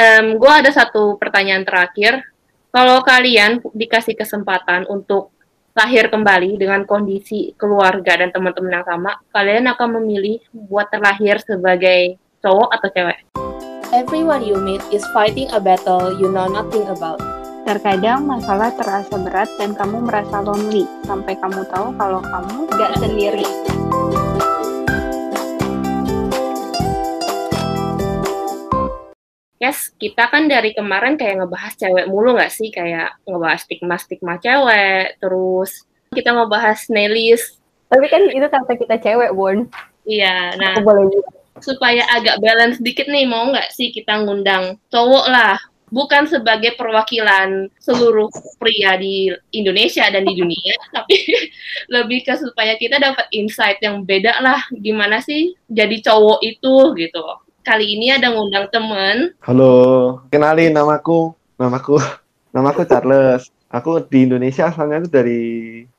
um, gue ada satu pertanyaan terakhir. Kalau kalian dikasih kesempatan untuk lahir kembali dengan kondisi keluarga dan teman-teman yang sama, kalian akan memilih buat terlahir sebagai cowok atau cewek? Everyone you meet is fighting a battle you know nothing about. Terkadang masalah terasa berat dan kamu merasa lonely, sampai kamu tahu kalau kamu gak sendiri. Yes, kita kan dari kemarin kayak ngebahas cewek mulu nggak sih? Kayak ngebahas stigma-stigma cewek, terus kita ngebahas Nelis. Tapi kan itu kata kita cewek, Bon. Iya, nah Aku boleh supaya agak balance dikit nih, mau nggak sih kita ngundang cowok lah? Bukan sebagai perwakilan seluruh pria di Indonesia dan di dunia, tapi lebih ke supaya kita dapat insight yang beda lah. Gimana sih jadi cowok itu gitu. Kali ini ada ngundang temen Halo, kenalin namaku, namaku, namaku Charles. Aku di Indonesia asalnya itu dari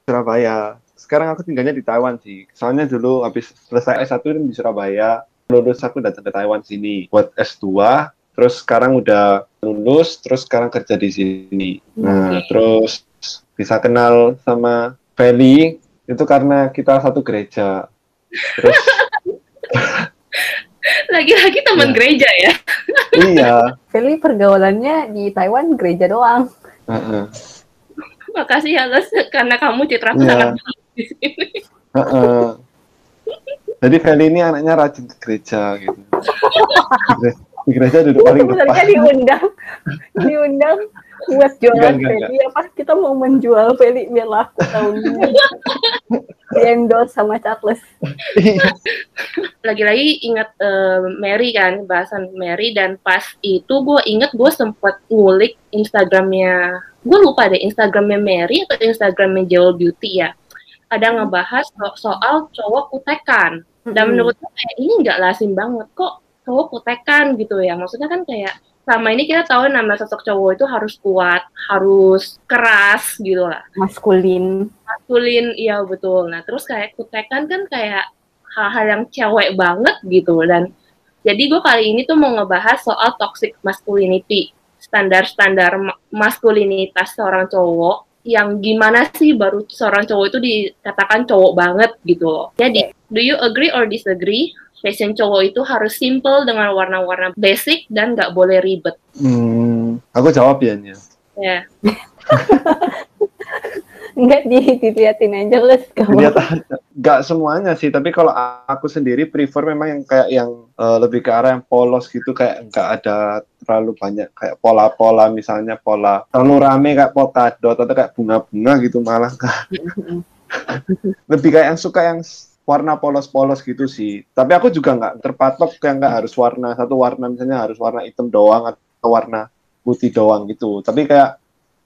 Surabaya. Sekarang aku tinggalnya di Taiwan sih. Soalnya dulu habis selesai S1 kan di Surabaya, lulus aku datang ke Taiwan sini buat S2. Terus sekarang udah lulus, terus sekarang kerja di sini. Nah, terus bisa kenal sama Feli itu karena kita satu gereja. Terus lagi-lagi teman Iya. gereja ya. iya, Feli pergaulannya di Taiwan gereja doang. heeh. Makasih ya Les karena kamu citra Iya. sangat di sini. Heeh. Jadi Feli ini anaknya rajin ke gereja gitu. Di gere- Di gereja duduk paling Sebenarnya depan. diundang, diundang buat jualan Feli. Apa kita mau menjual Feli biar laku tahun ini. Di endorse sama Charles. Lagi-lagi ingat eh, Mary kan, bahasan Mary dan pas itu gue inget gue sempet ngulik Instagramnya, gue lupa deh Instagramnya Mary atau Instagramnya Jewel Beauty ya. Ada ngebahas so- soal cowok kutekan. Dan menurut gue kayak ini nggak lazim banget kok cowok kutekan gitu ya. Maksudnya kan kayak selama ini kita tahu nama sosok cowok itu harus kuat, harus keras gitu lah. maskulin. maskulin iya betul nah terus kayak kutekan kan kayak hal-hal yang cewek banget gitu dan jadi gue kali ini tuh mau ngebahas soal toxic masculinity standar-standar ma- maskulinitas seorang cowok yang gimana sih baru seorang cowok itu dikatakan cowok banget gitu loh jadi do you agree or disagree fashion cowok itu harus simple dengan warna-warna basic dan nggak boleh ribet Hmm, aku jawab ya. Nia. ya Enggak di diliatin aja les kamu. Lihat aja. Nggak semuanya sih, tapi kalau aku sendiri prefer memang yang kayak yang eh, lebih ke arah yang polos gitu, kayak nggak ada terlalu banyak kayak pola-pola misalnya pola terlalu rame kayak polkadot atau kayak bunga-bunga gitu malah lebih kayak yang suka yang warna polos-polos gitu sih. Tapi aku juga nggak terpatok yang nggak harus warna satu warna misalnya harus warna hitam doang atau warna putih doang gitu. Tapi kayak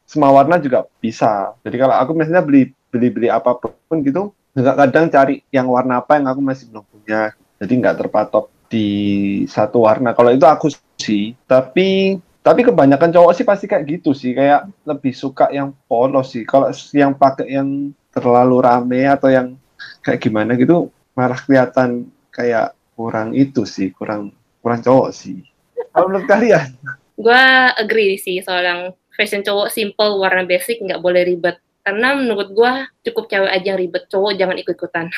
semua warna juga bisa. Jadi kalau aku misalnya beli beli beli apa pun gitu, nggak kadang cari yang warna apa yang aku masih belum punya. Jadi nggak terpatok di satu warna. Kalau itu aku sih. Tapi tapi kebanyakan cowok sih pasti kayak gitu sih. Kayak lebih suka yang polos sih. Kalau yang pakai yang terlalu rame atau yang kayak gimana gitu malah kelihatan kayak kurang itu sih, kurang kurang cowok sih. Kalau menurut kalian? gue agree sih soal yang fashion cowok simple warna basic nggak boleh ribet karena menurut gue cukup cewek aja yang ribet cowok jangan ikut ikutan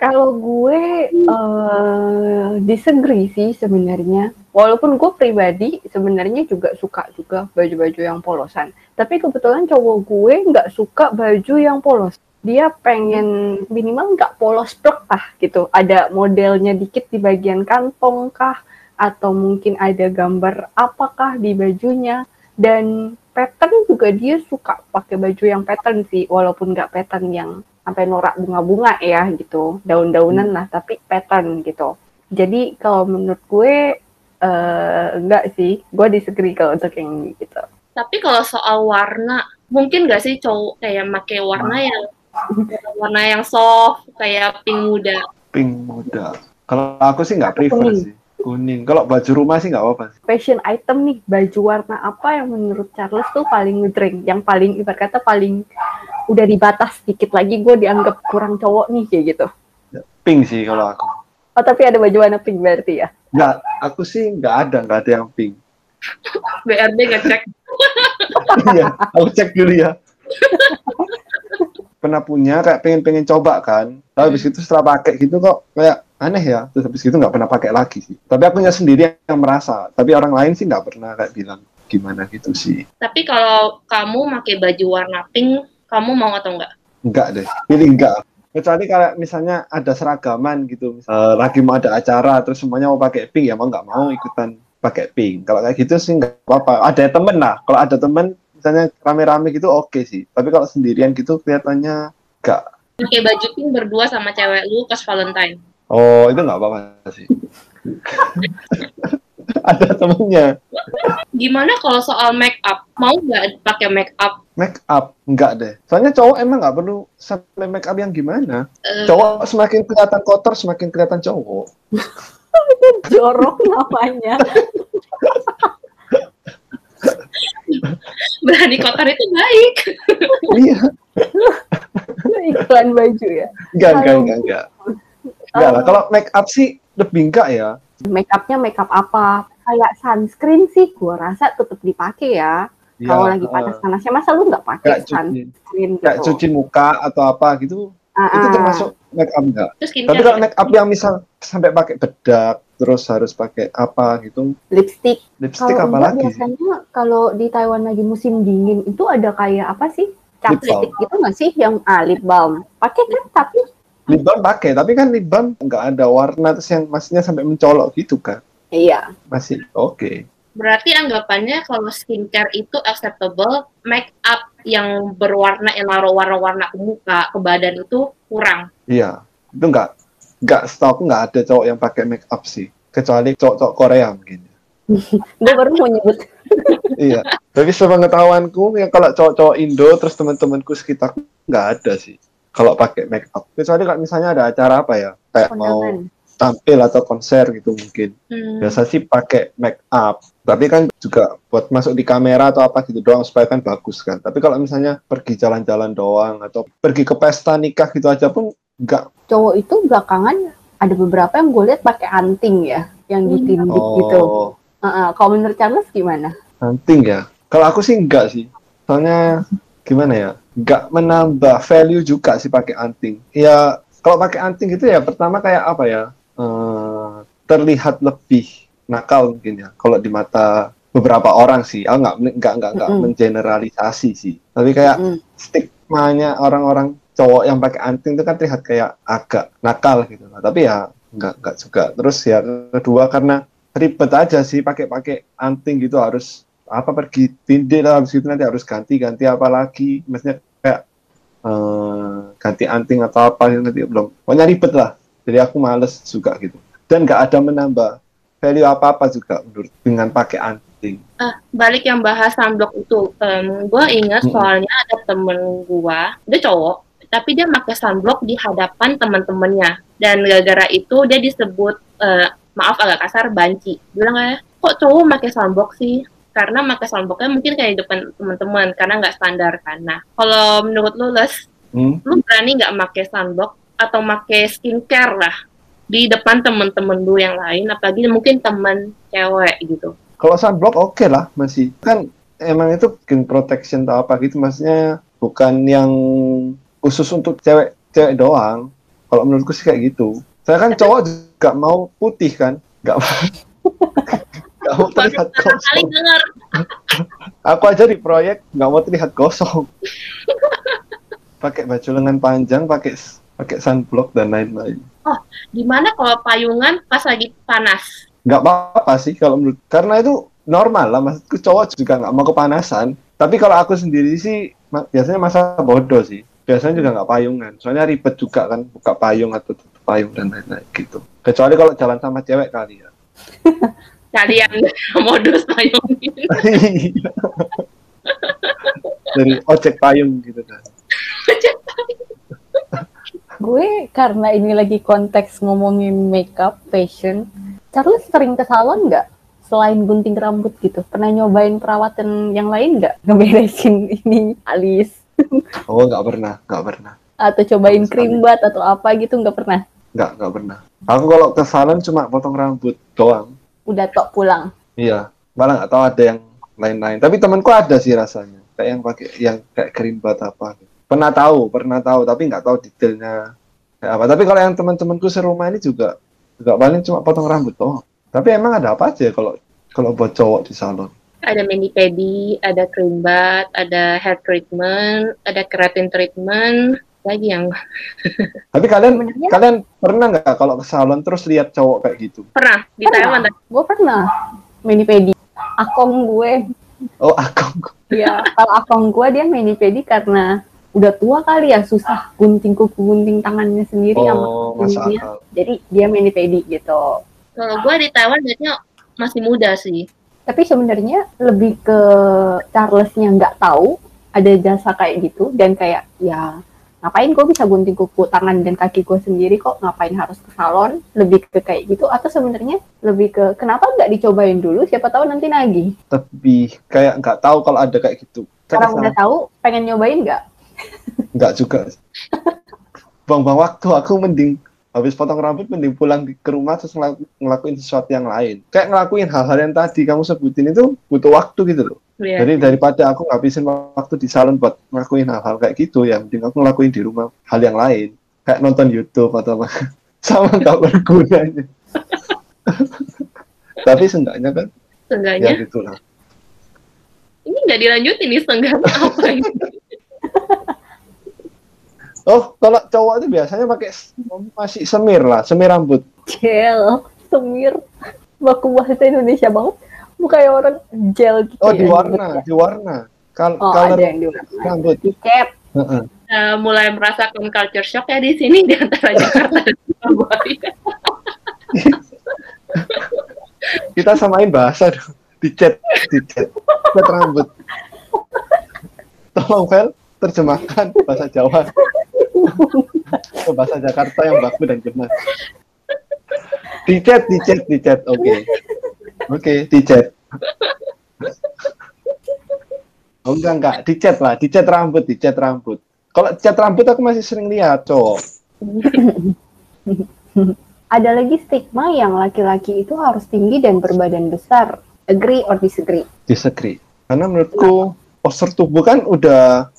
Kalau gue eh, disagree sih sebenarnya. Walaupun gue pribadi sebenarnya juga suka juga baju-baju yang polosan. Tapi kebetulan cowok gue nggak suka baju yang polos. Dia pengen minimal nggak polos plek lah gitu. Ada modelnya dikit di bagian kantong kah? Atau mungkin ada gambar apakah di bajunya. Dan pattern juga dia suka pakai baju yang pattern sih. Walaupun nggak pattern yang sampai norak bunga-bunga ya gitu daun-daunan lah tapi pattern gitu jadi kalau menurut gue eh enggak sih gue disagree kalau untuk yang ini gitu tapi kalau soal warna mungkin nggak sih cowok kayak make warna yang warna yang soft kayak pink muda Pink muda. Kalau aku sih nggak prefer Kuning. sih. Kuning. Kalau baju rumah sih nggak apa-apa. sih. fashion item nih baju warna apa yang menurut Charles tuh paling ngedreng yang paling ibarat kata paling udah di batas dikit lagi gue dianggap kurang cowok nih kayak gitu Pink sih kalau aku. oh tapi ada baju warna pink berarti ya Nggak, aku sih nggak ada, nggak ada yang pink. BRB ngecek. Iya, aku cek dulu ya. Pernah punya, kayak pengen-pengen coba kan. Tapi habis itu setelah pakai gitu kok kayak aneh ya. Terus habis itu nggak pernah pakai lagi sih. Tapi aku sendiri yang merasa. Tapi orang lain sih nggak pernah kayak bilang gimana gitu sih. Tapi kalau kamu pakai baju warna pink, kamu mau atau enggak? Enggak deh, pilih enggak. Kecuali kalau misalnya ada seragaman gitu, misal, lagi mau ada acara terus semuanya mau pakai pink ya mau nggak mau ikutan pakai pink. Kalau kayak gitu sih nggak apa-apa. Ada temen lah, kalau ada temen misalnya rame-rame gitu oke sih. Tapi kalau sendirian gitu kelihatannya enggak. Pakai baju pink berdua sama cewek lu pas Valentine. Oh itu nggak apa-apa sih. ada temennya. Gimana kalau soal make up? Mau nggak pakai make up? Make up enggak deh. Soalnya cowok emang nggak perlu sampai make up yang gimana. Eh, Cowok semakin kelihatan kotor semakin kelihatan cowok. Jorok namanya. berani kotor itu baik. iya. Iklan baju ya. Enggak, enggak, Kalau- enggak, enggak. Enggak lah, kalau make up sih lebih enggak ya. Make upnya make up apa? Kayak sunscreen sih, gua rasa tetap dipakai ya. Kalau Ya, lagi eh, panas-panasnya, masa lu nggak pakai Kayak cuci, sunscreen gitu? kayak cuci muka atau apa gitu, Ah, itu ah. termasuk make up enggak. Terus Tapi kalau make up yang misal sampai pakai bedak, terus harus pakai apa gitu, lipstick. lipstick Kalau apa enggak lagi biasanya kalau di Taiwan lagi musim dingin itu ada kayak apa sih? Cap lipstick gitu nggak sih yang ah lip balm? Pakai kan tapi Lip balm pakai, tapi kan lip balm enggak ada warna terus yang maksudnya sampai mencolok gitu kan. iya. Masih oke. Berarti anggapannya kalau skincare itu acceptable, make up yang berwarna yang naruh warna-warna ke muka, ke badan itu kurang. Iya, itu enggak enggak setahu enggak ada cowok yang pakai make up sih, kecuali cowok-cowok Korea mungkin. Gue baru mau nyebut iya. Tapi sepengetahuanku ya kalau cowok-cowok Indo terus teman-temanku sekitar nggak ada sih kalau pakai make up. Kecuali kalau misalnya ada acara apa ya, kayak mau tampil atau konser gitu mungkin. Hmm. Biasa sih pakai make up. Tapi kan juga buat masuk di kamera atau apa gitu doang supaya kan bagus kan. Tapi kalau misalnya pergi jalan-jalan doang atau pergi ke pesta nikah gitu aja pun nggak. Cowok itu belakangan ada beberapa yang gue lihat pakai anting ya, yang ditindik gitu. Oh, Ah, ah. Kalau menurut Charles gimana? penting ya. Kalau aku sih enggak sih. Soalnya gimana ya? Enggak menambah value juga sih pakai anting. Ya kalau pakai anting itu ya pertama kayak apa ya? eh, terlihat lebih nakal mungkin ya. Kalau di mata beberapa orang sih. Aku enggak enggak enggak, enggak Mm-mm. mengeneralisasi sih. Tapi kayak Mm. stigmanya orang-orang cowok yang pakai anting itu kan terlihat kayak agak nakal gitu. Nah, tapi ya enggak enggak juga. Terus ya kedua karena ribet aja sih pakai-pakai anting gitu harus apa pergi tindik lah habis itu nanti harus ganti-ganti apa lagi maksudnya kayak eh, ganti anting atau apa gitu nanti belum pokoknya ribet lah jadi aku males juga gitu dan nggak ada menambah value apa-apa juga menurut dengan pakai anting Ah, balik yang bahas sunblock itu, gue ingat Mm-mm. soalnya ada temen gue, dia cowok, tapi dia pakai sunblock di hadapan teman-temannya, dan gara-gara itu dia disebut, eh, maaf agak kasar, banci. Bilang kayak, kok cowok pakai sunblock sih? Karena pakai sunblocknya mungkin kayak di depan teman-teman, karena nggak standar kan. Nah, kalau menurut lu, Les, Hmm? lu berani nggak pakai sunblock atau pakai skincare lah di depan temen-temen lu yang lain, apalagi mungkin temen cewek gitu. kalau sunblock oke lah masih kan emang itu bikin protection atau apa gitu maksudnya bukan yang khusus untuk cewek cewek doang kalau menurutku sih kayak gitu saya kan cowok juga mau putih kan nggak mau terlihat denger. aku aja di proyek nggak mau terlihat gosong pakai baju lengan panjang pakai pakai sunblock dan lain-lain. Gimana kalau payungan pas lagi panas? nggak apa-apa sih kalau menurut karena itu normal lah maksudku cowok juga nggak mau kepanasan. Tapi kalau aku sendiri sih biasanya masa bodoh sih. Biasanya juga nggak payungan. Soalnya ribet juga kan buka payung atau tutup payung dan lain-lain gitu. Kecuali kalau jalan sama cewek kali ya Kalian modus payungin. dari ojek payung gitu kan Gue karena ini lagi konteks ngomongin makeup, fashion, Charles sering ke salon nggak? Selain gunting rambut gitu, pernah nyobain perawatan yang lain nggak? Ngeberesin ini alis oh nggak pernah nggak pernah atau cobain krim bat atau apa gitu nggak pernah? nggak nggak pernah Aku kalau ke salon cuma potong rambut doang. Udah tok pulang. Iya, malah nggak tahu ada yang lain-lain. Tapi temanku ada sih rasanya, kayak yang pakai yang kayak green bat apa. Pernah tahu, pernah tahu, tapi nggak tahu detailnya kayak apa. Tapi kalau yang teman-temanku serumah ini juga juga paling cuma potong rambut doang. Tapi emang ada apa aja ya kalau kalau buat cowok di salon? Ada mani pedi, ada cream bath, ada hair treatment, ada keratin treatment, lagi yang Tapi kalian Sebenarnya kalian pernah nggak kalau ke salon terus lihat cowok kayak gitu? pernah di Taiwan. gue pernah mani pedi. Akong gue, Oh, aku ya kalau akong gue dia mani pedi karena udah tua kali ya susah gunting kuku gunting tangannya sendiri sama oh, kukunya. akal. Jadi dia mani pedi gitu. Kalau gue di Taiwan liatnya masih muda sih. Tapi sebenarnya lebih ke Charlesnya nggak tahu ada jasa kayak gitu dan kayak ya ngapain gue bisa gunting kuku tangan dan kaki gue sendiri kok? Ngapain harus ke salon? Lebih ke kayak gitu? Atau sebenarnya lebih ke kenapa nggak dicobain dulu? Siapa tahu nanti nagih. Tapi kayak nggak tahu kalau ada kayak gitu. Sekarang udah tahu pengen nyobain nggak? Nggak juga. Buang-buang waktu aku mending habis potong rambut mending pulang ke rumah terus ngelaku- ngelakuin sesuatu yang lain. Kayak ngelakuin hal-hal yang tadi kamu sebutin itu butuh waktu gitu loh. Iya. Jadi daripada aku ngabisin waktu di salon buat ngelakuin hal-hal kayak gitu ya, mending aku ngelakuin di rumah hal yang lain. Kayak nonton YouTube atau apa. Sama nggak bergunanya. Tapi seenggaknya kan ya Seenggaknya gitulah. ini nggak dilanjutin nih seenggaknya apa ini? Oh, kalau cowok itu biasanya pakai masih semir lah, semir rambut. gel semir baku bahasa Indonesia banget bukan kayak orang gel gitu Oh, ya. di warna, di warna. Kal oh color ada yang di warna rambut. dicat Heeh. Eh, mulai merasakan culture shock ya di sini di antara Jakarta dan Surabaya. Kita samain bahasa dong. Dicet, dicet. Cat rambut. Tolong Vel, terjemahkan bahasa Jawa bahasa Jakarta yang baku dan benar. Dicet, dicet, dicet. Oke. Oke, dicet. Oh enggak enggak, dicet lah, dicet rambut, dicet rambut. Kalau cat rambut aku masih sering lihat, cowok. ada lagi stigma yang laki-laki itu harus tinggi dan berbadan besar agree or disagree disagree. Karena menurutku postur tubuh kan udah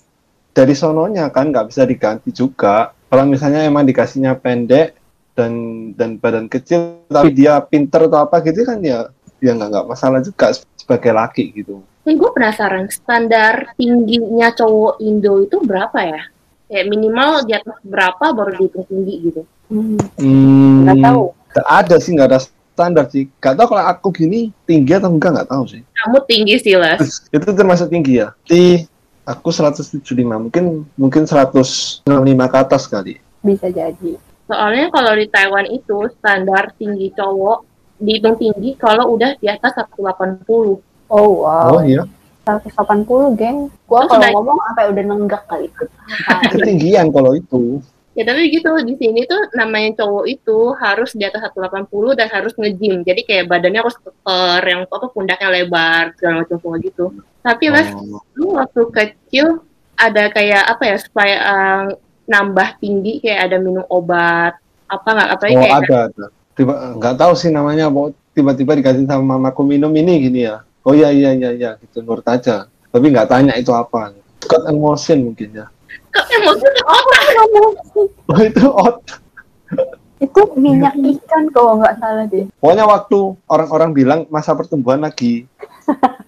dari sononya kan nggak bisa diganti juga. Kalau misalnya emang dikasihnya pendek dan dan badan kecil tapi dia pinter atau apa gitu kan ya ya nggak nggak masalah juga sebagai laki gitu. Ini gue penasaran standar tingginya cowok Indo itu berapa ya? Kayak minimal di atas berapa baru dihitung tinggi gitu. hmm, Hmm, nggak tahu nggak ada sih nggak ada standar sih. Gak tahu kalau aku gini tinggi atau enggak nggak tahu sih. Kamu tinggi sih, Les. Itu termasuk tinggi ya. Di aku 175 mungkin mungkin 165 ke atas kali. bisa jadi Soalnya kalau di Taiwan itu standar tinggi cowok dihitung tinggi kalau udah di atas 180. oh wow Oh iya. 180 geng gua kalau ngomong apa udah nenggak kali ketinggian kalau itu. Ya tapi gitu di sini tuh namanya cowok itu harus di atas 180 dan harus nge-gym. Jadi kayak badannya harus keker, yang apa pundaknya lebar segala macam semua gitu. Tapi Les, Oh. lu waktu kecil ada kayak apa ya supaya uh, nambah tinggi kayak ada minum obat apa nggak apalagi Oh kayak ada, ada. Tiba nggak tahu sih namanya. apa, Tiba-tiba dikasih sama mamaku minum ini gini ya. Oh iya iya iya iya gitu nurut aja. Tapi nggak tanya itu apa. Scott and motion mungkin ya. Kok Oh itu out. itu minyak ikan kalau nggak salah deh Pokoknya waktu orang-orang bilang masa pertumbuhan lagi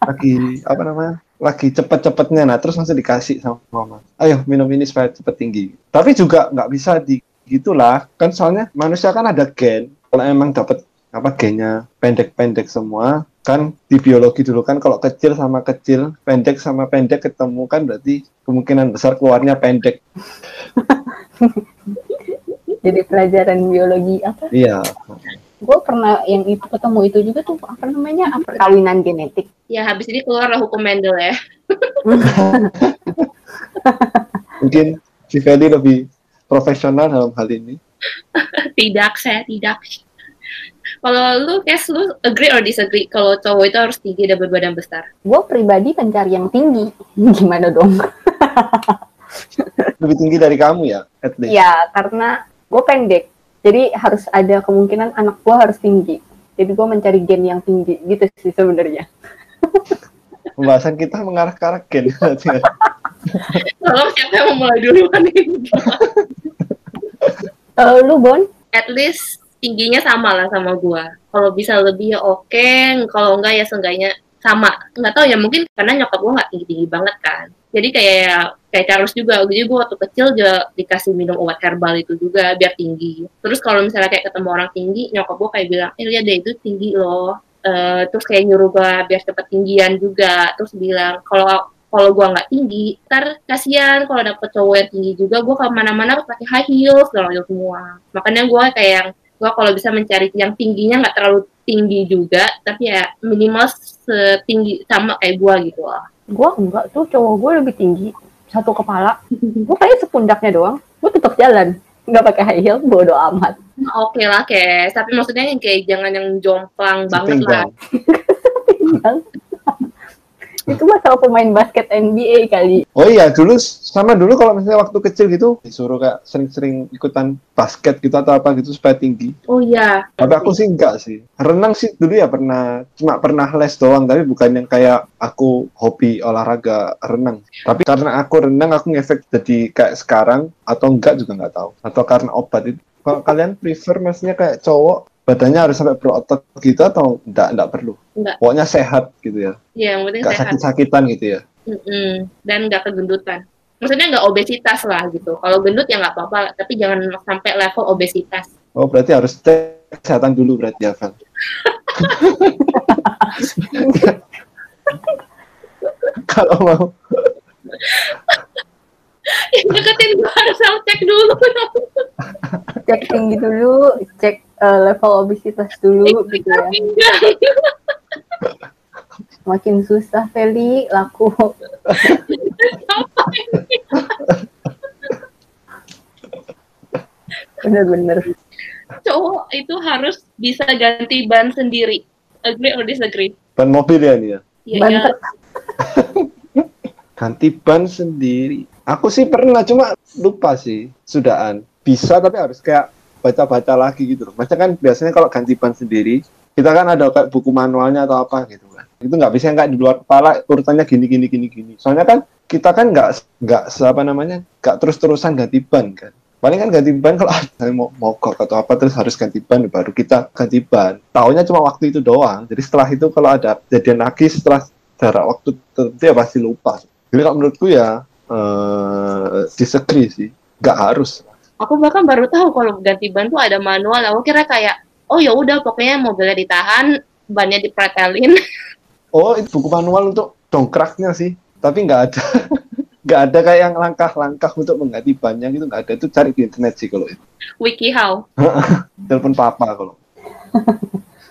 lagi apa namanya? Lagi cepet-cepetnya nah terus langsung dikasih sama mama. Ayo minum ini supaya cepet tinggi. Tapi juga nggak bisa di gitulah kan soalnya manusia kan ada gen kalau emang dapat apa gennya pendek-pendek semua kan di biologi dulu kan kalau kecil sama kecil pendek sama pendek ketemu kan berarti kemungkinan besar keluarnya pendek. Jadi pelajaran biologi apa? Iya. Gue pernah yang itu ketemu itu juga tuh apa namanya perkawinan genetik. Ya habis ini keluarlah hukum Mendel ya. Mungkin si Feli lebih profesional dalam hal ini. Tidak saya tidak kalau lu Kes lu agree or disagree kalau cowok itu harus tinggi dan berbadan besar gue pribadi pencari yang tinggi gimana dong lebih tinggi dari kamu ya at least ya karena gue pendek Jadi harus ada kemungkinan anak gue harus tinggi. Jadi gue mencari gen yang tinggi gitu sih sebenarnya. Pembahasan kita mengarah ke arah gen. Kalau siapa yang mau mulai duluan ini? Eh, lu Bon? At least tingginya sama lah sama gua. Kalau bisa lebih ya oke, kalau enggak ya seenggaknya sama. Nggak tahu ya mungkin karena nyokap gua nggak tinggi-tinggi banget kan. Jadi kayak kayak Charles juga, jadi gua waktu kecil juga dikasih minum obat herbal itu juga biar tinggi. Terus kalau misalnya kayak ketemu orang tinggi, nyokap gua kayak bilang, eh lihat deh itu tinggi loh. Eh, terus kayak nyuruh gua biar cepet tinggian juga. Terus bilang kalau kalau gua nggak tinggi, ntar kasihan kalau dapet cowok yang tinggi juga, gua ke mana-mana harus pakai high heels segala semua. Makanya gua kayak gua kalau bisa mencari yang tingginya nggak terlalu tinggi juga, tapi ya minimal setinggi sama kayak gua gitu lah. Gue enggak tuh cowok gue lebih tinggi satu kepala. Gue kayak sepundaknya doang. Gue tetap jalan. Nggak pakai high heel, bodo amat. Oke lah, kayak tapi maksudnya yang kayak jangan yang jomplang banget lah. Itu masalah pemain basket NBA kali. Oh iya, dulu sama dulu kalau misalnya waktu kecil gitu disuruh kayak sering-sering ikutan basket gitu atau apa gitu supaya tinggi. Oh iya. Tapi aku sih enggak sih. Renang sih dulu ya pernah cuma pernah les doang tapi bukan yang kayak aku hobi olahraga renang. Tapi karena aku renang aku ngefek jadi kayak sekarang atau enggak juga nggak tahu. Atau karena obat itu. Kalau kalian prefer maksudnya kayak cowok badannya harus sampai berotot gitu atau enggak enggak perlu. Enggak. Pokoknya sehat gitu ya. Iya, yang penting Enggak sehat. sakit-sakitan gitu ya. Mm-mm. Dan nggak kegendutan. Maksudnya nggak obesitas lah gitu. Kalau gendut ya nggak apa-apa, tapi jangan sampai level obesitas. Oh, berarti harus cek kesehatan dulu berarti ya, Van. Kalau mau Yang deketin gue harus cek dulu. Cek tinggi dulu, cek eh, level obesitas dulu gitu ya. Makin susah Feli laku. Bener-bener. Cowok itu harus bisa ganti ban sendiri. Agree or disagree? ban mobil ya nih ya. Ban ya. Ganti ban sendiri. Aku sih pernah cuma lupa sih sudahan. Bisa tapi harus kayak baca-baca lagi gitu loh. Maksudnya kan biasanya kalau ganti ban sendiri, kita kan ada kayak buku manualnya atau apa gitu kan. Itu nggak bisa kayak di luar kepala urutannya gini gini gini gini. Soalnya kan kita kan nggak nggak apa namanya nggak terus-terusan ganti ban kan. Paling kan ganti ban kalau ada mau mogok atau apa terus harus ganti ban baru kita ganti ban. Tahunya cuma waktu itu doang. Jadi setelah itu kalau ada kejadian lagi setelah jarak waktu tertentu ya pasti lupa. Jadi kalau menurutku ya eh disagree sih, nggak harus. Aku bahkan baru tahu kalau ganti ban tuh ada manual. Aku kira kayak, oh ya udah pokoknya mobilnya ditahan, bannya dipretelin. Oh itu buku manual untuk dongkraknya sih, tapi nggak ada. nggak ada kayak yang langkah-langkah untuk mengganti bannya gitu nggak ada itu cari di internet sih kalau itu Wiki how. telepon papa kalau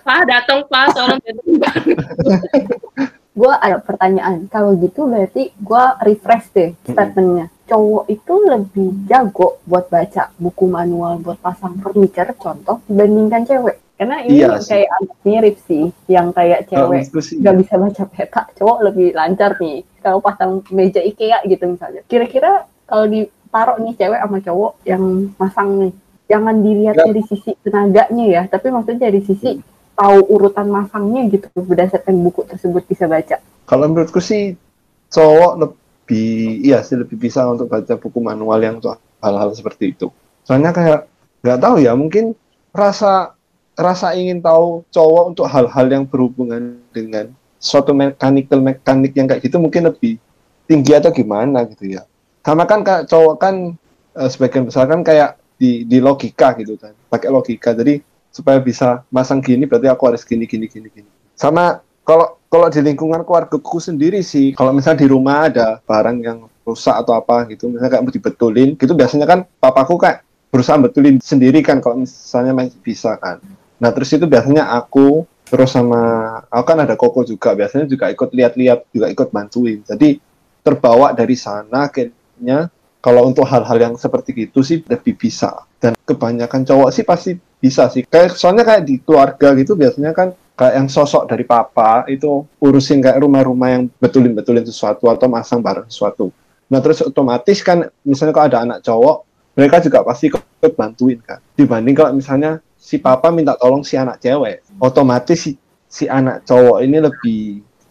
Pak datang pak, tolong ganti ban. Gue ada pertanyaan. Kalau gitu berarti gue refresh deh statementnya. Cowok itu lebih jago buat baca buku manual buat pasang furniture contoh dibandingkan cewek. Karena ini Iya kayak agak mirip sih. Yang kayak cewek nggak bisa baca peta, cowok lebih lancar nih. Kalau pasang meja IKEA gitu misalnya. Kira-kira kalau ditaruh nih cewek sama cowok yang masang nih, jangan dilihat Ya. dari sisi tenaganya ya, tapi maksudnya dari sisi tahu urutan masangnya gitu berdasarkan buku tersebut bisa baca. kalau menurutku sih cowok lebih iya sih lebih bisa untuk baca buku manual yang untuk hal-hal seperti itu. Soalnya kayak nggak tahu ya mungkin rasa rasa ingin tahu cowok untuk hal-hal yang berhubungan dengan suatu mechanical mekanik yang kayak gitu mungkin lebih tinggi atau gimana gitu ya. Sama kan kayak cowok kan eh, sebagian besar kan kayak di di logika gitu kan pakai logika. Jadi supaya bisa masang gini berarti aku harus gini gini gini gini. Sama kalau kalau di lingkungan keluargaku sendiri sih kalau misalnya di rumah ada barang yang rusak atau apa gitu misalnya kayak mau dibetulin gitu biasanya kan papaku kayak berusaha betulin sendiri kan kalau misalnya masih bisa kan. Nah terus itu biasanya aku terus sama aku kan ada koko juga biasanya juga ikut lihat-lihat juga ikut bantuin. Jadi terbawa dari sana akhirnya kalau untuk hal-hal yang seperti itu sih lebih bisa. Dan kebanyakan cowok sih pasti bisa sih. Kayak soalnya kayak di keluarga gitu biasanya kan kayak yang sosok dari papa itu urusin kayak rumah-rumah yang betulin-betulin sesuatu atau masang barang sesuatu. Nah terus otomatis kan misalnya kalau ada anak cowok mereka juga pasti ikut bantuin kan dibanding kalau misalnya si papa minta tolong si anak cewek otomatis si si anak cowok ini lebih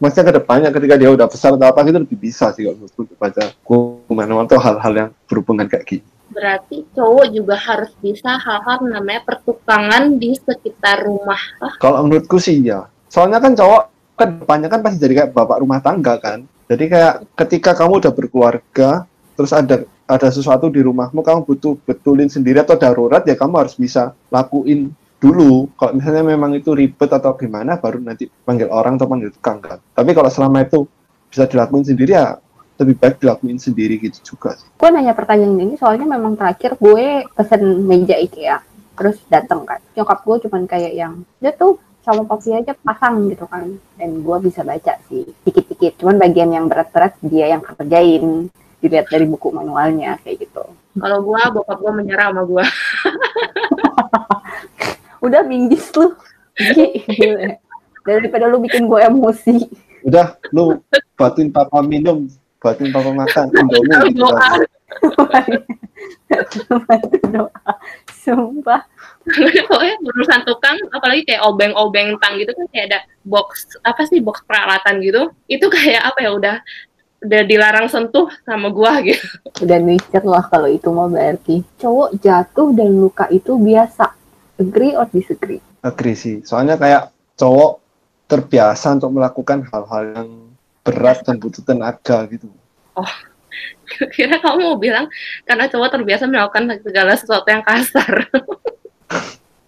maksudnya ke depannya ketika dia udah besar atau apa gitu lebih bisa sih kalau menurutku baca hukuman atau hal-hal yang berhubungan kayak gini Berarti cowok juga harus bisa hal-hal namanya pertukangan di sekitar rumah. Ah, Kalau menurutku sih ya. Soalnya kan cowok kan depannya kan pasti jadi kayak bapak rumah tangga kan. Jadi kayak ketika kamu udah berkeluarga, terus ada ada sesuatu di rumahmu, kamu butuh betulin sendiri atau darurat ya kamu harus bisa lakuin dulu. Kalau misalnya memang itu ribet atau gimana, baru nanti panggil orang atau panggil tukang kan. Tapi kalau selama itu bisa dilakuin sendiri ya lebih baik dilakuin sendiri gitu juga. sih. gue nanya pertanyaan ini soalnya memang terakhir gue pesen meja IKEA terus dateng kan. Nyokap gue cuman kayak yang dia tuh sama papi aja pasang gitu kan. Dan gue bisa baca sih dikit-dikit. Cuman bagian yang berat-berat dia yang kerjain. Dilihat dari buku manualnya kayak gitu. Kalau gua, bokap gua menyerah sama gua. udah minggis lu. Daripada lu bikin gue emosi. Udah, lu buatin papa minum, buatin papa makan, indomie gitu. Doa. Bantu doa sumpah Pokoknya urusan tukang, apalagi kayak obeng-obeng tang gitu kan kayak ada box apa sih box peralatan gitu. Itu kayak apa ya udah udah dilarang sentuh sama gua gitu. udah nature lah kalau itu mah berarti cowok jatuh dan luka itu biasa agree or disagree Agree sih. Soalnya kayak cowok terbiasa untuk melakukan hal-hal yang berat dan butuh tenaga gitu. Kira kamu mau bilang karena cowok terbiasa melakukan segala sesuatu yang kasar.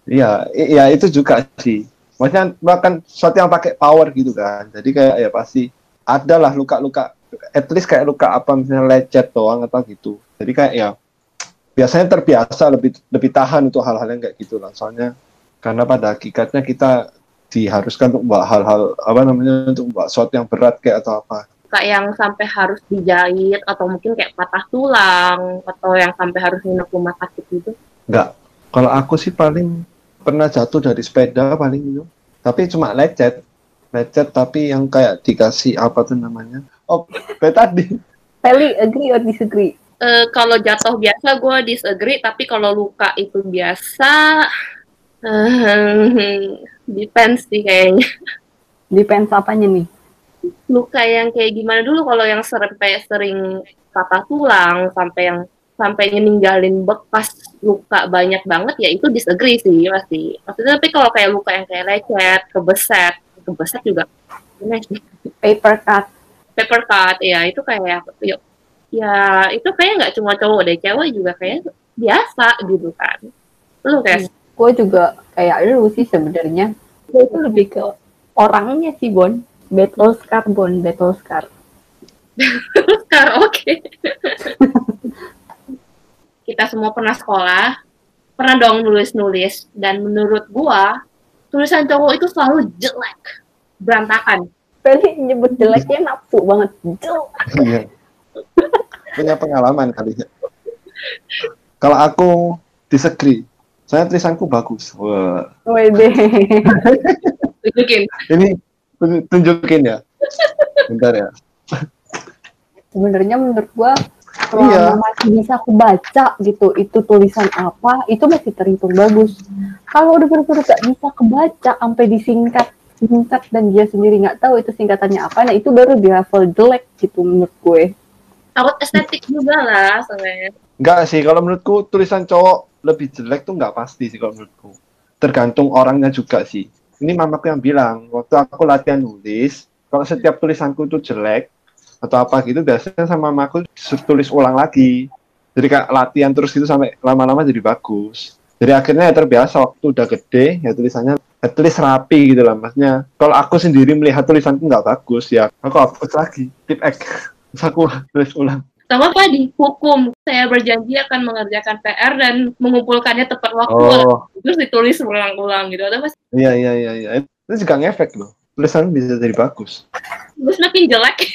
Iya, iya itu juga sih. Maksudnya melakukan sesuatu yang pakai power gitu kan. Jadi kayak ya pasti ada lah luka-luka, at least kayak luka apa misalnya lecet doang atau gitu. Jadi kayak ya biasanya terbiasa lebih lebih tahan untuk hal-hal yang kayak gitu lah. Soalnya karena pada hakikatnya kita diharuskan untuk membawa hal-hal apa namanya untuk membawa sesuatu yang berat kayak atau apa. kayak yang sampai harus dijahit atau mungkin kayak patah tulang atau yang sampai harus nginep rumah sakit gitu. Enggak. Kalau aku sih paling pernah jatuh dari sepeda paling itu. Tapi cuma lecet. Lecet tapi yang kayak dikasih apa tuh namanya? Oh, kayak tadi. Feli agree or disagree Eh, kalau jatuh biasa gue disagree, tapi kalau luka itu biasa, eh, depends sih kayaknya. depends apanya nih? Luka yang kayak gimana dulu kalau yang sampai sering patah tulang sampai yang sampai ninggalin bekas luka banyak banget ya itu disagree sih pasti. Maksudnya tapi kalau kayak luka yang kayak lecet, kebeset, kebeset juga paper cut. Paper cut ya itu kayak ya, ya itu kayak nggak cuma cowok deh cewek juga kayak biasa gitu kan. Lu kayak gue juga kayak lu sih sebenarnya. Gue itu lebih ke orangnya sih Bon. Battle scar Bon. Battle scar. Oscar oke. Kita semua pernah sekolah pernah dong nulis nulis dan menurut gua tulisan cowok itu selalu jelek. Berantakan. Feli nyebut jeleknya nafsu banget. Jelek. Iya. Punya pengalaman kali ya. Kalau aku disagree, saya tulisanku bagus. Wah, Wede. tunjukin ini tun- tunjukin ya. Bentar ya. sebenarnya menurut gua kalau Iya. masih bisa aku baca gitu itu tulisan apa itu masih terhitung bagus kalau udah bener-bener gak bisa kebaca sampai disingkat singkat dan dia sendiri nggak tahu itu singkatannya apa nah itu baru di level jelek gitu menurut gue takut estetik juga lah sebenarnya Enggak sih, kalau menurutku tulisan cowok lebih jelek tuh nggak pasti sih kalau menurutku. Tergantung orangnya juga sih. Ini mamaku yang bilang, waktu aku latihan nulis, kalau setiap tulisanku itu jelek, atau apa gitu, biasanya sama mamaku disuruh tulis ulang lagi. Jadi kayak latihan terus gitu sampai lama-lama jadi bagus. Jadi akhirnya ya terbiasa waktu udah gede, ya tulisannya at least rapi gitu lah. Maksudnya, kalau aku sendiri melihat tulisanku nggak bagus, ya aku hapus lagi, tip X. Terus aku tulis ulang. Sama tadi hukum saya berjanji akan mengerjakan PR dan mengumpulkannya tepat waktu Oh, terus ditulis ulang-ulang gitu atau pasti Iya iya iya iya. Itu juga ngefek loh. Tulisan bisa jadi bagus. terus makin jelek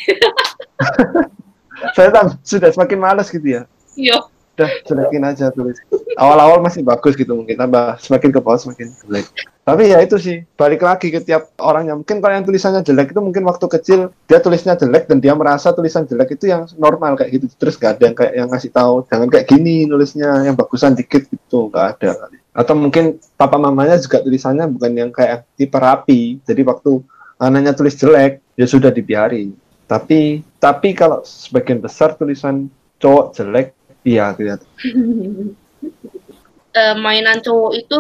Saya tam, sudah semakin malas gitu ya. yo Udah jelekin aja tulis. Awal-awal masih bagus gitu mungkin tambah semakin ke bawah semakin jelek. Tapi ya itu sih balik lagi ke tiap orangnya mungkin kalau yang tulisannya jelek itu mungkin waktu kecil dia tulisnya jelek dan dia merasa tulisan jelek itu yang normal kayak gitu. Terus gak ada yang kayak yang ngasih tahu jangan kayak gini nulisnya yang bagusan dikit gitu gak ada atau mungkin papa mamanya juga tulisannya bukan yang kayak tipe rapi. Jadi waktu anaknya tulis jelek ya sudah dibiarin. Tapi tapi kalau sebagian besar tulisan cowok jelek iya kelihatan Eh, mainan cowok itu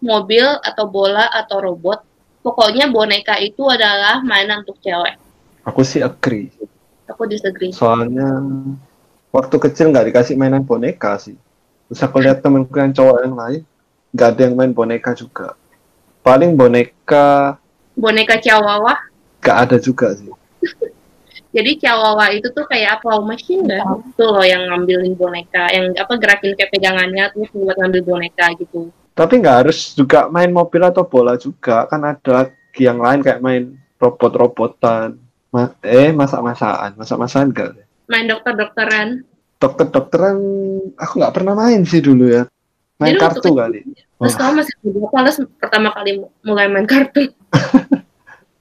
mobil atau bola atau robot. Pokoknya boneka itu adalah mainan untuk cewek. aku sih agree Aku disagree. soalnya waktu kecil nggak dikasih mainan boneka sih terus aku lihat temenku yang cowok yang lain nggak ada yang main boneka juga paling boneka Boneka Chihuahua. nggak ada juga sih Jadi Chihuahua itu tuh kayak apa machine kan? Itu loh yang ngambilin boneka, yang apa gerakin kayak pegangannya terus buat ngambil boneka gitu. tapi nggak harus juga main mobil atau bola juga kan ada lagi yang lain kayak main robot-robotan Ma- eh masak-masakan masak-masakan enggak Main dokter-dokteran. dokter-dokteran aku nggak pernah main sih dulu ya main Jadi kartu kali Terus kamu masih berapa terus pertama kali mulai main kartu?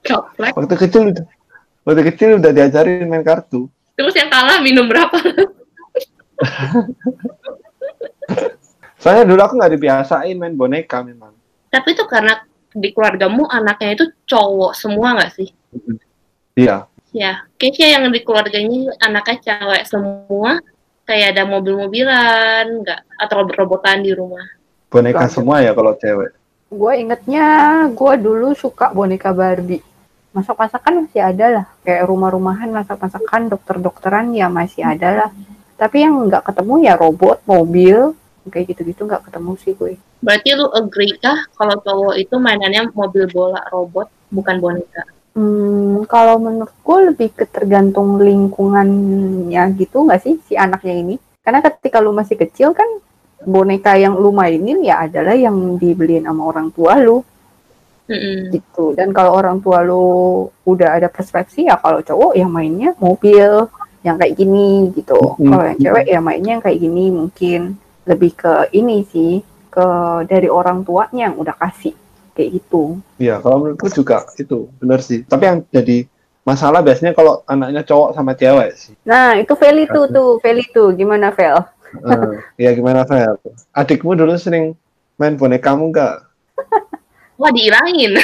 Coplek. waktu kecil udah waktu kecil udah diajarin main kartu Terus yang kalah minum berapa? soalnya dulu aku nggak dibiasain main boneka memang Tapi itu karena di keluargamu anaknya itu cowok semua nggak sih? iya Ya, kayaknya yang di keluarganya anaknya cewek semua, kayak ada mobil-mobilan, nggak atau robot-robotan di rumah. boneka semua ya kalau cewek Gue ingetnya gue dulu suka boneka Barbie. Masak-masakan masih ada lah. Kayak rumah-rumahan masak-masakan, dokter-dokteran ya masih ada lah. Tapi yang nggak ketemu ya robot, mobil, kayak gitu-gitu nggak ketemu sih gue. Berarti lu agree kah kalau cowok itu mainannya mobil bola robot, bukan boneka? Hmm, kalau menurut gue lebih ke tergantung lingkungannya gitu nggak sih si anaknya ini? Karena ketika lu masih kecil kan boneka yang lu mainin ya adalah yang dibeliin sama orang tua lu Mm-mm. gitu. Dan kalau orang tua lu udah ada persepsi ya kalau cowok yang mainnya mobil yang kayak gini gitu. Mm. Kalau yang cewek ya mainnya yang kayak gini mungkin lebih ke ini sih ke dari orang tuanya yang udah kasih kayak gitu. iya kalau menurutku juga itu benar sih tapi yang jadi masalah biasanya kalau anaknya cowok sama cewek sih Nah, itu Feli tuh tuh, Feli tuh gimana Vel? Eh, ya gimana Fel adikmu dulu sering main bonekamu nggak Wah diilangin.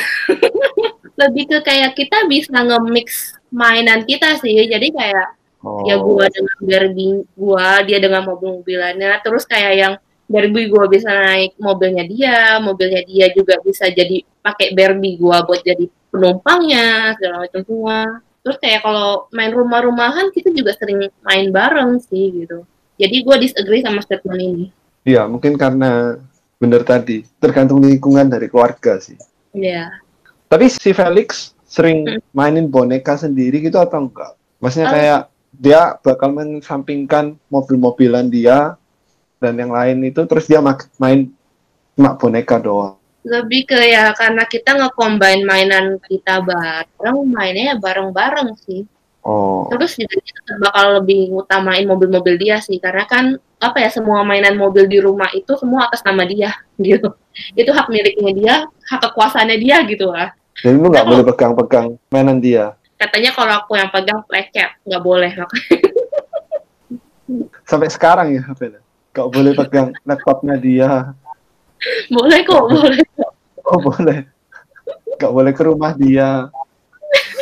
Lebih ke kayak kita bisa nge-mix mainan kita sih. Jadi kayak oh. ya gua dengan Barbie gua, dia dengan mobil-mobilannya. Terus kayak yang Barbie gua bisa naik mobilnya dia, mobilnya dia juga bisa jadi pakai Barbie gua buat jadi penumpangnya segala macam semua. Terus kayak kalau main rumah-rumahan kita juga sering main bareng sih gitu. Jadi gua disagree sama statement ini. Iya, mungkin karena bener tadi, tergantung lingkungan dari keluarga sih. Iya. Tapi si Felix sering Hmm. mainin boneka sendiri gitu atau enggak? Maksudnya Oh. kayak dia bakal mensampingkan mobil-mobilan dia dan yang lain itu terus dia mak- main cuma boneka doang. lebih ke ya karena kita nge-combine mainan kita bareng, mainnya ya bareng-bareng sih. Oh, Terus juga kita bakal lebih ngutamain mobil-mobil dia sih, karena kan apa ya semua mainan mobil di rumah itu semua atas nama dia gitu. Itu hak miliknya dia, hak kekuasaannya dia gitu lah. jadi lu nggak boleh pegang-pegang mainan dia. Katanya kalau aku yang pegang lecet, nggak boleh. Sampai sekarang ya, Fel. Gak boleh pegang laptopnya dia. boleh kok, boleh. Oh, boleh. Gak boleh ke rumah dia.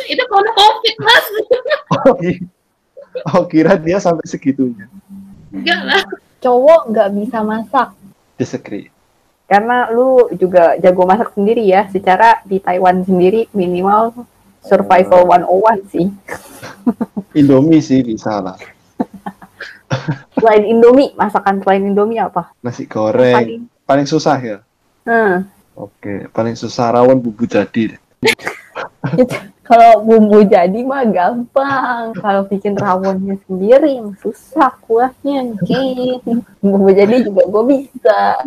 Itu kalau covid mas, Oh, i- oh, kira dia sampai segitunya. enggak lah. Cowok nggak bisa masak Disagree. karena lu juga jago masak sendiri ya. Secara di Taiwan sendiri minimal survival 101 sih. Indomie sih bisa lah. Selain Indomie, masakan selain Indomie apa? Nasi goreng. Paling- Paling susah ya? Hmm. Oke, paling susah rawon bumbu jadi. deh. Kalau bumbu jadi mah gampang. Kalau bikin rawonnya sendiri susah kuahnya mungkin. Bumbu jadi juga gue bisa.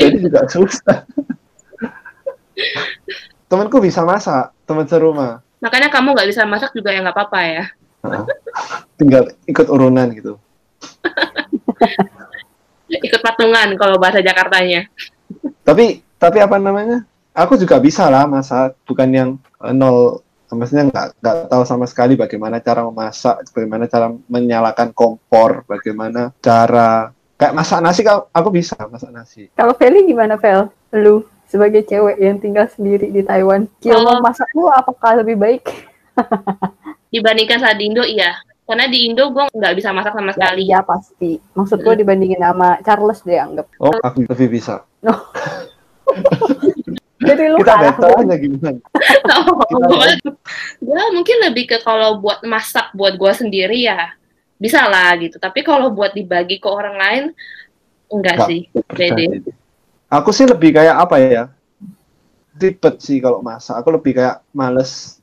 Jadi juga susah. Temanku bisa masak, teman serumah. Makanya kamu nggak bisa masak juga ya nggak apa-apa ya. Tinggal ikut urunan gitu. ikut patungan kalau bahasa Jakartanya. Tapi tapi apa namanya? Aku juga bisa lah masak, bukan yang eh, nol maksudnya nggak nggak tahu sama sekali bagaimana cara memasak, bagaimana cara menyalakan kompor, bagaimana cara kayak masak nasi kalau aku bisa masak nasi. Kalau Feli gimana Fel? Lu sebagai cewek yang tinggal sendiri di Taiwan, Kalau- masak lu apakah lebih baik? Dibandingkan saat di Indo, iya. Karena di Indo gue nggak bisa masak sama Ya, sekali. iya pasti. Maksud gue dibandingin sama Charles deh anggap. Oh, aku lebih bisa. Jadi lu Kita battle aja gimana? gue mungkin lebih ke kalau buat masak buat gue sendiri ya bisa lah gitu. Tapi kalau buat dibagi ke orang lain enggak Nggak. sih. Pede. Aku sih lebih kayak apa ya? Ribet sih kalau masak. Aku lebih kayak males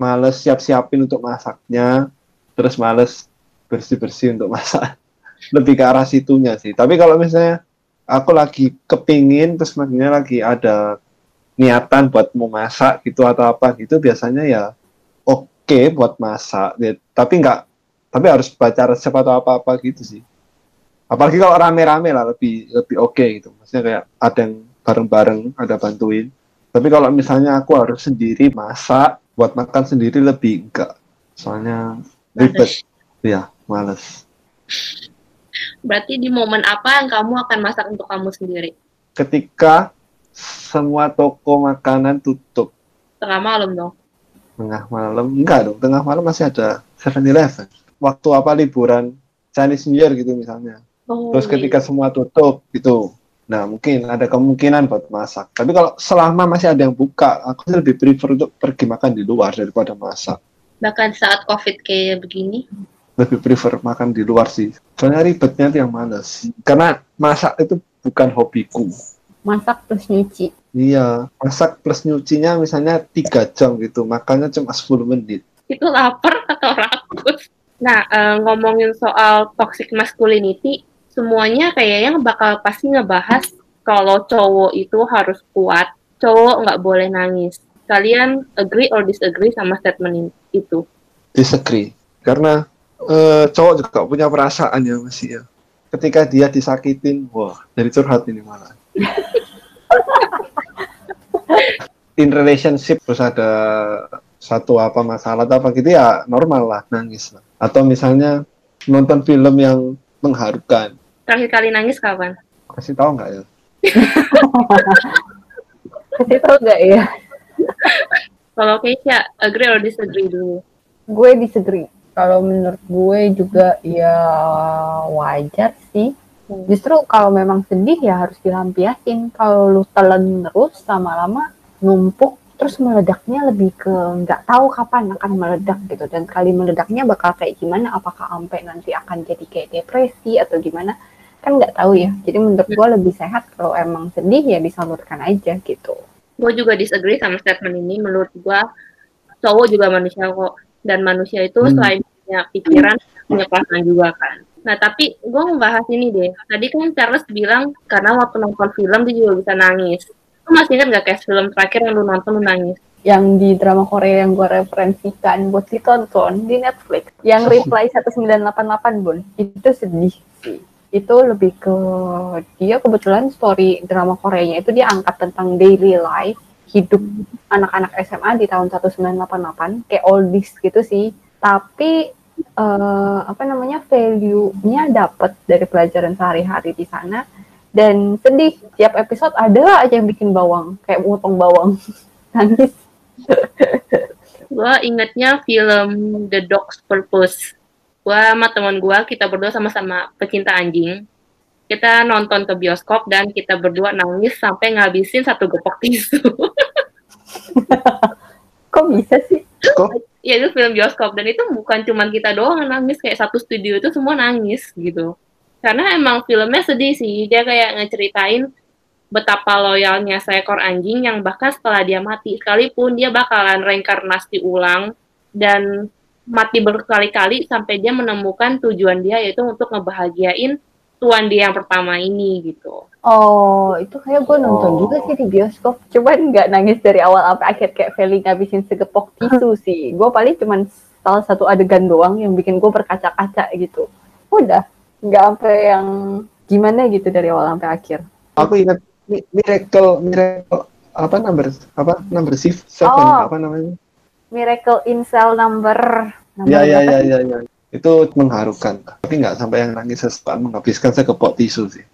males siap-siapin untuk masaknya, terus males bersih-bersih untuk masak. Lebih ke arah situnya sih. Tapi kalau misalnya aku lagi kepingin terus maksudnya lagi ada niatan buat mau masak gitu atau apa gitu biasanya ya oke buat masak ya, tapi nggak tapi harus baca resep atau apa-apa gitu sih. Apalagi kalau rame-rame lah lebih lebih oke gitu. Maksudnya kayak ada yang bareng-bareng ada bantuin. Tapi kalau misalnya aku harus sendiri masak buat makan sendiri lebih enggak soalnya ribet. Ya males. Berarti di momen apa yang kamu akan masak untuk kamu sendiri? ketika semua toko makanan tutup. Tengah malam dong. tengah malam? Enggak dong tengah malam masih ada 7-Eleven waktu apa liburan? Chinese New Year gitu misalnya. Oh, terus iya. ketika semua tutup gitu. Nah mungkin ada kemungkinan buat masak. Tapi kalau selama masih ada yang buka aku lebih prefer untuk pergi makan di luar daripada masak. Bahkan saat covid kayak begini? Lebih prefer makan di luar sih. Soalnya ribetnya tuh yang males. Karena masak itu bukan hobiku Masak terus nyuci. iya masak plus nyucinya misalnya tiga jam gitu makannya cuma 10 menit. Itu lapar atau rakus? Nah eh, ngomongin soal toxic masculinity semuanya kayaknya bakal pasti ngebahas kalau cowok itu harus kuat cowok nggak boleh nangis. Kalian agree or disagree sama statement itu? Disagree. Karena eh, cowok juga punya perasaan ya masih ya. Ketika dia disakitin wah jadi curhat ini malah in relationship terus ada satu apa masalah atau apa gitu ya normal lah nangis lah atau misalnya nonton film yang mengharukan terakhir kali nangis kapan kasih tahu nggak ya Kasih tau gak ya? kalau Keisha agree or disagree dulu Gue disagree. Kalau menurut gue juga ya wajar sih. Justru kalau memang sedih ya harus dilampiasin. Kalau lu telan terus lama-lama numpuk terus meledaknya lebih ke nggak tahu kapan akan meledak gitu. Dan kali meledaknya bakal kayak gimana? Apakah sampai nanti akan jadi kayak depresi atau gimana? Kan nggak tahu ya. Jadi menurut gue lebih sehat kalau emang sedih ya disalurkan aja gitu. Gue juga disagree sama statement ini. Menurut gue cowok juga manusia kok. Dan manusia itu Hmm. selain punya pikiran punya perasaan juga kan nah tapi gue membahas ini deh. Tadi kan Charles bilang karena waktu nonton film dia juga bisa nangis. Lu masih ingat gak kayak film terakhir yang lu nonton lu nangis? Yang di drama Korea yang gue referensikan buat ditonton di Netflix. Yang Reply 1988 Bun. Itu sedih sih. Itu lebih ke dia kebetulan story drama Koreanya itu dia angkat tentang daily life hidup anak-anak SMA di tahun 1988 kayak oldies gitu sih. Tapi eh, apa namanya value-nya dapat dari pelajaran sehari-hari di sana. Dan sedih tiap episode ada aja yang bikin bawang kayak motong bawang. Nangis. Gue ingetnya film The Dog's Purpose. Gue sama teman gue kita berdua sama-sama pecinta anjing. Kita nonton ke bioskop dan kita berdua nangis sampai ngabisin satu gepok tisu. Kok bisa sih kok ya itu film bioskop. Dan itu bukan cuman kita doang nangis. Kayak satu studio itu semua nangis gitu. Karena emang filmnya sedih sih. Dia kayak ngeceritain betapa loyalnya seekor anjing yang bahkan setelah dia mati sekalipun dia bakalan reinkarnasi ulang dan mati berkali-kali sampai dia menemukan tujuan dia yaitu untuk ngebahagiain tuan dia yang pertama ini gitu oh itu kayak gue nonton Oh. juga sih di bioskop cuman nggak nangis dari awal sampai akhir kayak Feli ngabisin segepok tisu sih gue paling cuman salah satu adegan doang yang bikin gue berkaca-kaca gitu udah nggak sampai yang gimana gitu dari awal sampai akhir Aku ingat Mi- Miracle Miracle apa number apa number shift seven Oh. apa namanya? Miracle in Cell number number Ya ya berapa ya sih? ya ya. Itu mengharukan. Tapi nggak sampai yang nangis sesuatu menghabiskan sekepok tisu sih.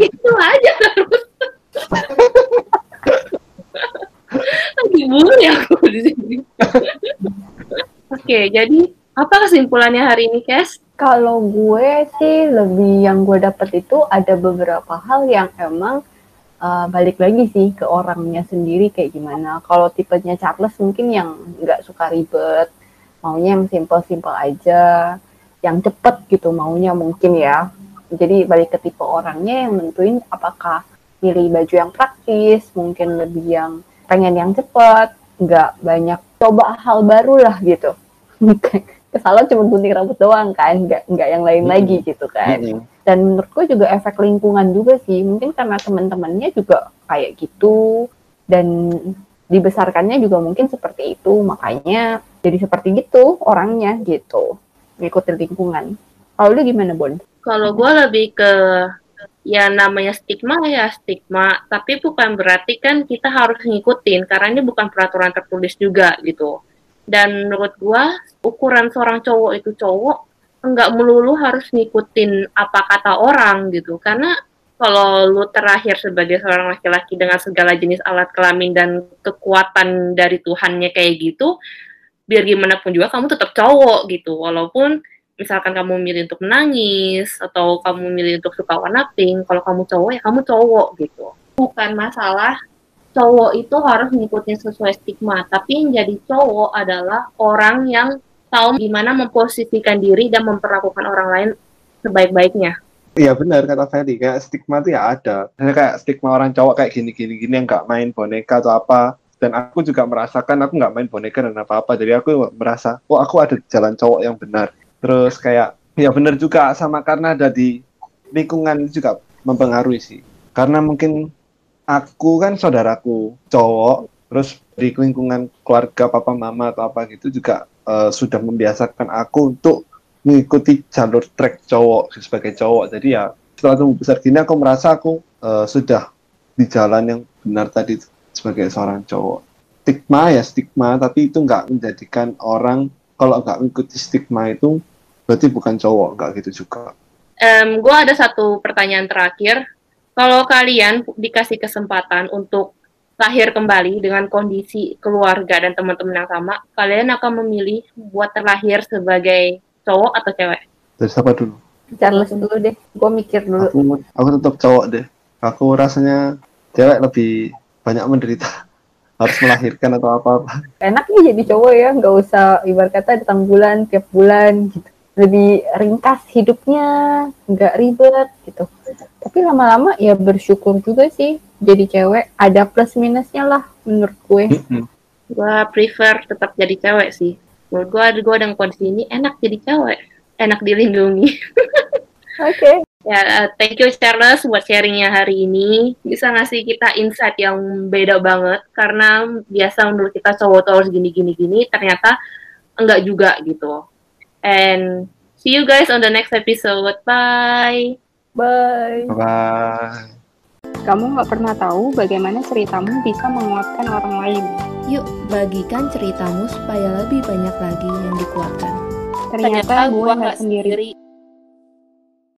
itu aja terus lagi bully aku di sini oke jadi apa kesimpulannya hari ini Kes Kalau gue sih lebih yang gue dapet itu ada beberapa hal yang emang uh, balik lagi sih ke orangnya sendiri kayak gimana. Kalau tipenya Charles mungkin yang nggak suka ribet, maunya yang simple-simple aja, yang cepet gitu maunya mungkin ya. Jadi balik ke tipe orangnya yang nentuin apakah pilih baju yang praktis, mungkin lebih yang pengen yang cepet, nggak banyak coba hal baru lah gitu. Kesalon cuma gunting rambut doang kan, nggak nggak yang lain Hmm. lagi gitu kan Mm-mm. dan menurutku juga efek lingkungan juga sih mungkin karena teman-temannya juga kayak gitu dan dibesarkannya juga mungkin seperti itu. Makanya jadi seperti gitu orangnya gitu. Ngikutin lingkungan. Kalau lu gimana Bon? kalau gue lebih ke ya namanya stigma ya stigma. Tapi bukan berarti kan kita harus ngikutin karena ini bukan peraturan tertulis juga gitu. Dan menurut gue ukuran seorang cowok itu cowok enggak melulu harus ngikutin apa kata orang gitu. Karena kalau lu terakhir sebagai seorang laki-laki dengan segala jenis alat kelamin dan kekuatan dari Tuhannya kayak gitu biar gimana pun juga kamu tetap cowok gitu walaupun misalkan kamu milih untuk menangis atau kamu milih untuk suka warna pink, kalau kamu cowok ya kamu cowok gitu. Bukan masalah cowok itu harus ngikutin sesuai stigma, tapi yang jadi cowok adalah orang yang tahu gimana memposisikan diri dan memperlakukan orang lain sebaik-baiknya. Iya benar kata Feli, kayak stigma tuh ya ada. Misalnya kayak stigma orang cowok kayak gini-gini gini yang nggak main boneka atau apa. Dan aku juga merasakan aku nggak main boneka dan apa-apa. Jadi aku merasa, oh aku ada jalan cowok yang benar. Terus kayak, ya benar juga sama karena ada di lingkungan juga mempengaruhi sih. Karena mungkin aku kan saudaraku cowok, terus di lingkungan keluarga papa mama atau apa gitu juga eh, sudah membiasakan aku untuk mengikuti jalur trek cowok sebagai cowok. Jadi ya setelah tumbuh besar gini aku merasa aku eh, sudah di jalan yang benar tadi sebagai seorang cowok. Stigma ya stigma, tapi itu nggak menjadikan orang kalau nggak mengikuti stigma itu berarti bukan cowok, nggak gitu juga. Em, gue ada satu pertanyaan terakhir. Kalau kalian dikasih kesempatan untuk lahir kembali dengan kondisi keluarga dan teman-teman yang sama, kalian akan memilih buat terlahir sebagai cowok atau cewek? Dari siapa dulu? Charles dulu deh gue mikir dulu Aku aku tetap cowok deh. Aku rasanya cewek lebih banyak menderita harus melahirkan atau apa-apa. enaknya jadi cowok ya nggak usah ibarat kata datang bulan tiap bulan gitu lebih ringkas hidupnya nggak ribet gitu tapi lama-lama ya bersyukur juga sih jadi cewek ada plus minusnya lah menurut gue Gue prefer tetap jadi cewek sih. Menurut gue, gue dengan kondisi ini enak jadi cewek. Enak dilindungi. oke Ya, uh, thank you Charles buat sharingnya hari ini. Bisa ngasih kita insight yang beda banget. Karena biasa menurut kita cowok tuh harus gini-gini-gini, ternyata enggak juga gitu. And see you guys on the next episode. Bye! bye Bye. Kamu nggak pernah tahu bagaimana ceritamu bisa menguatkan orang lain. Yuk, bagikan ceritamu supaya lebih banyak lagi yang dikuatkan. ternyata, gue nggak sendiri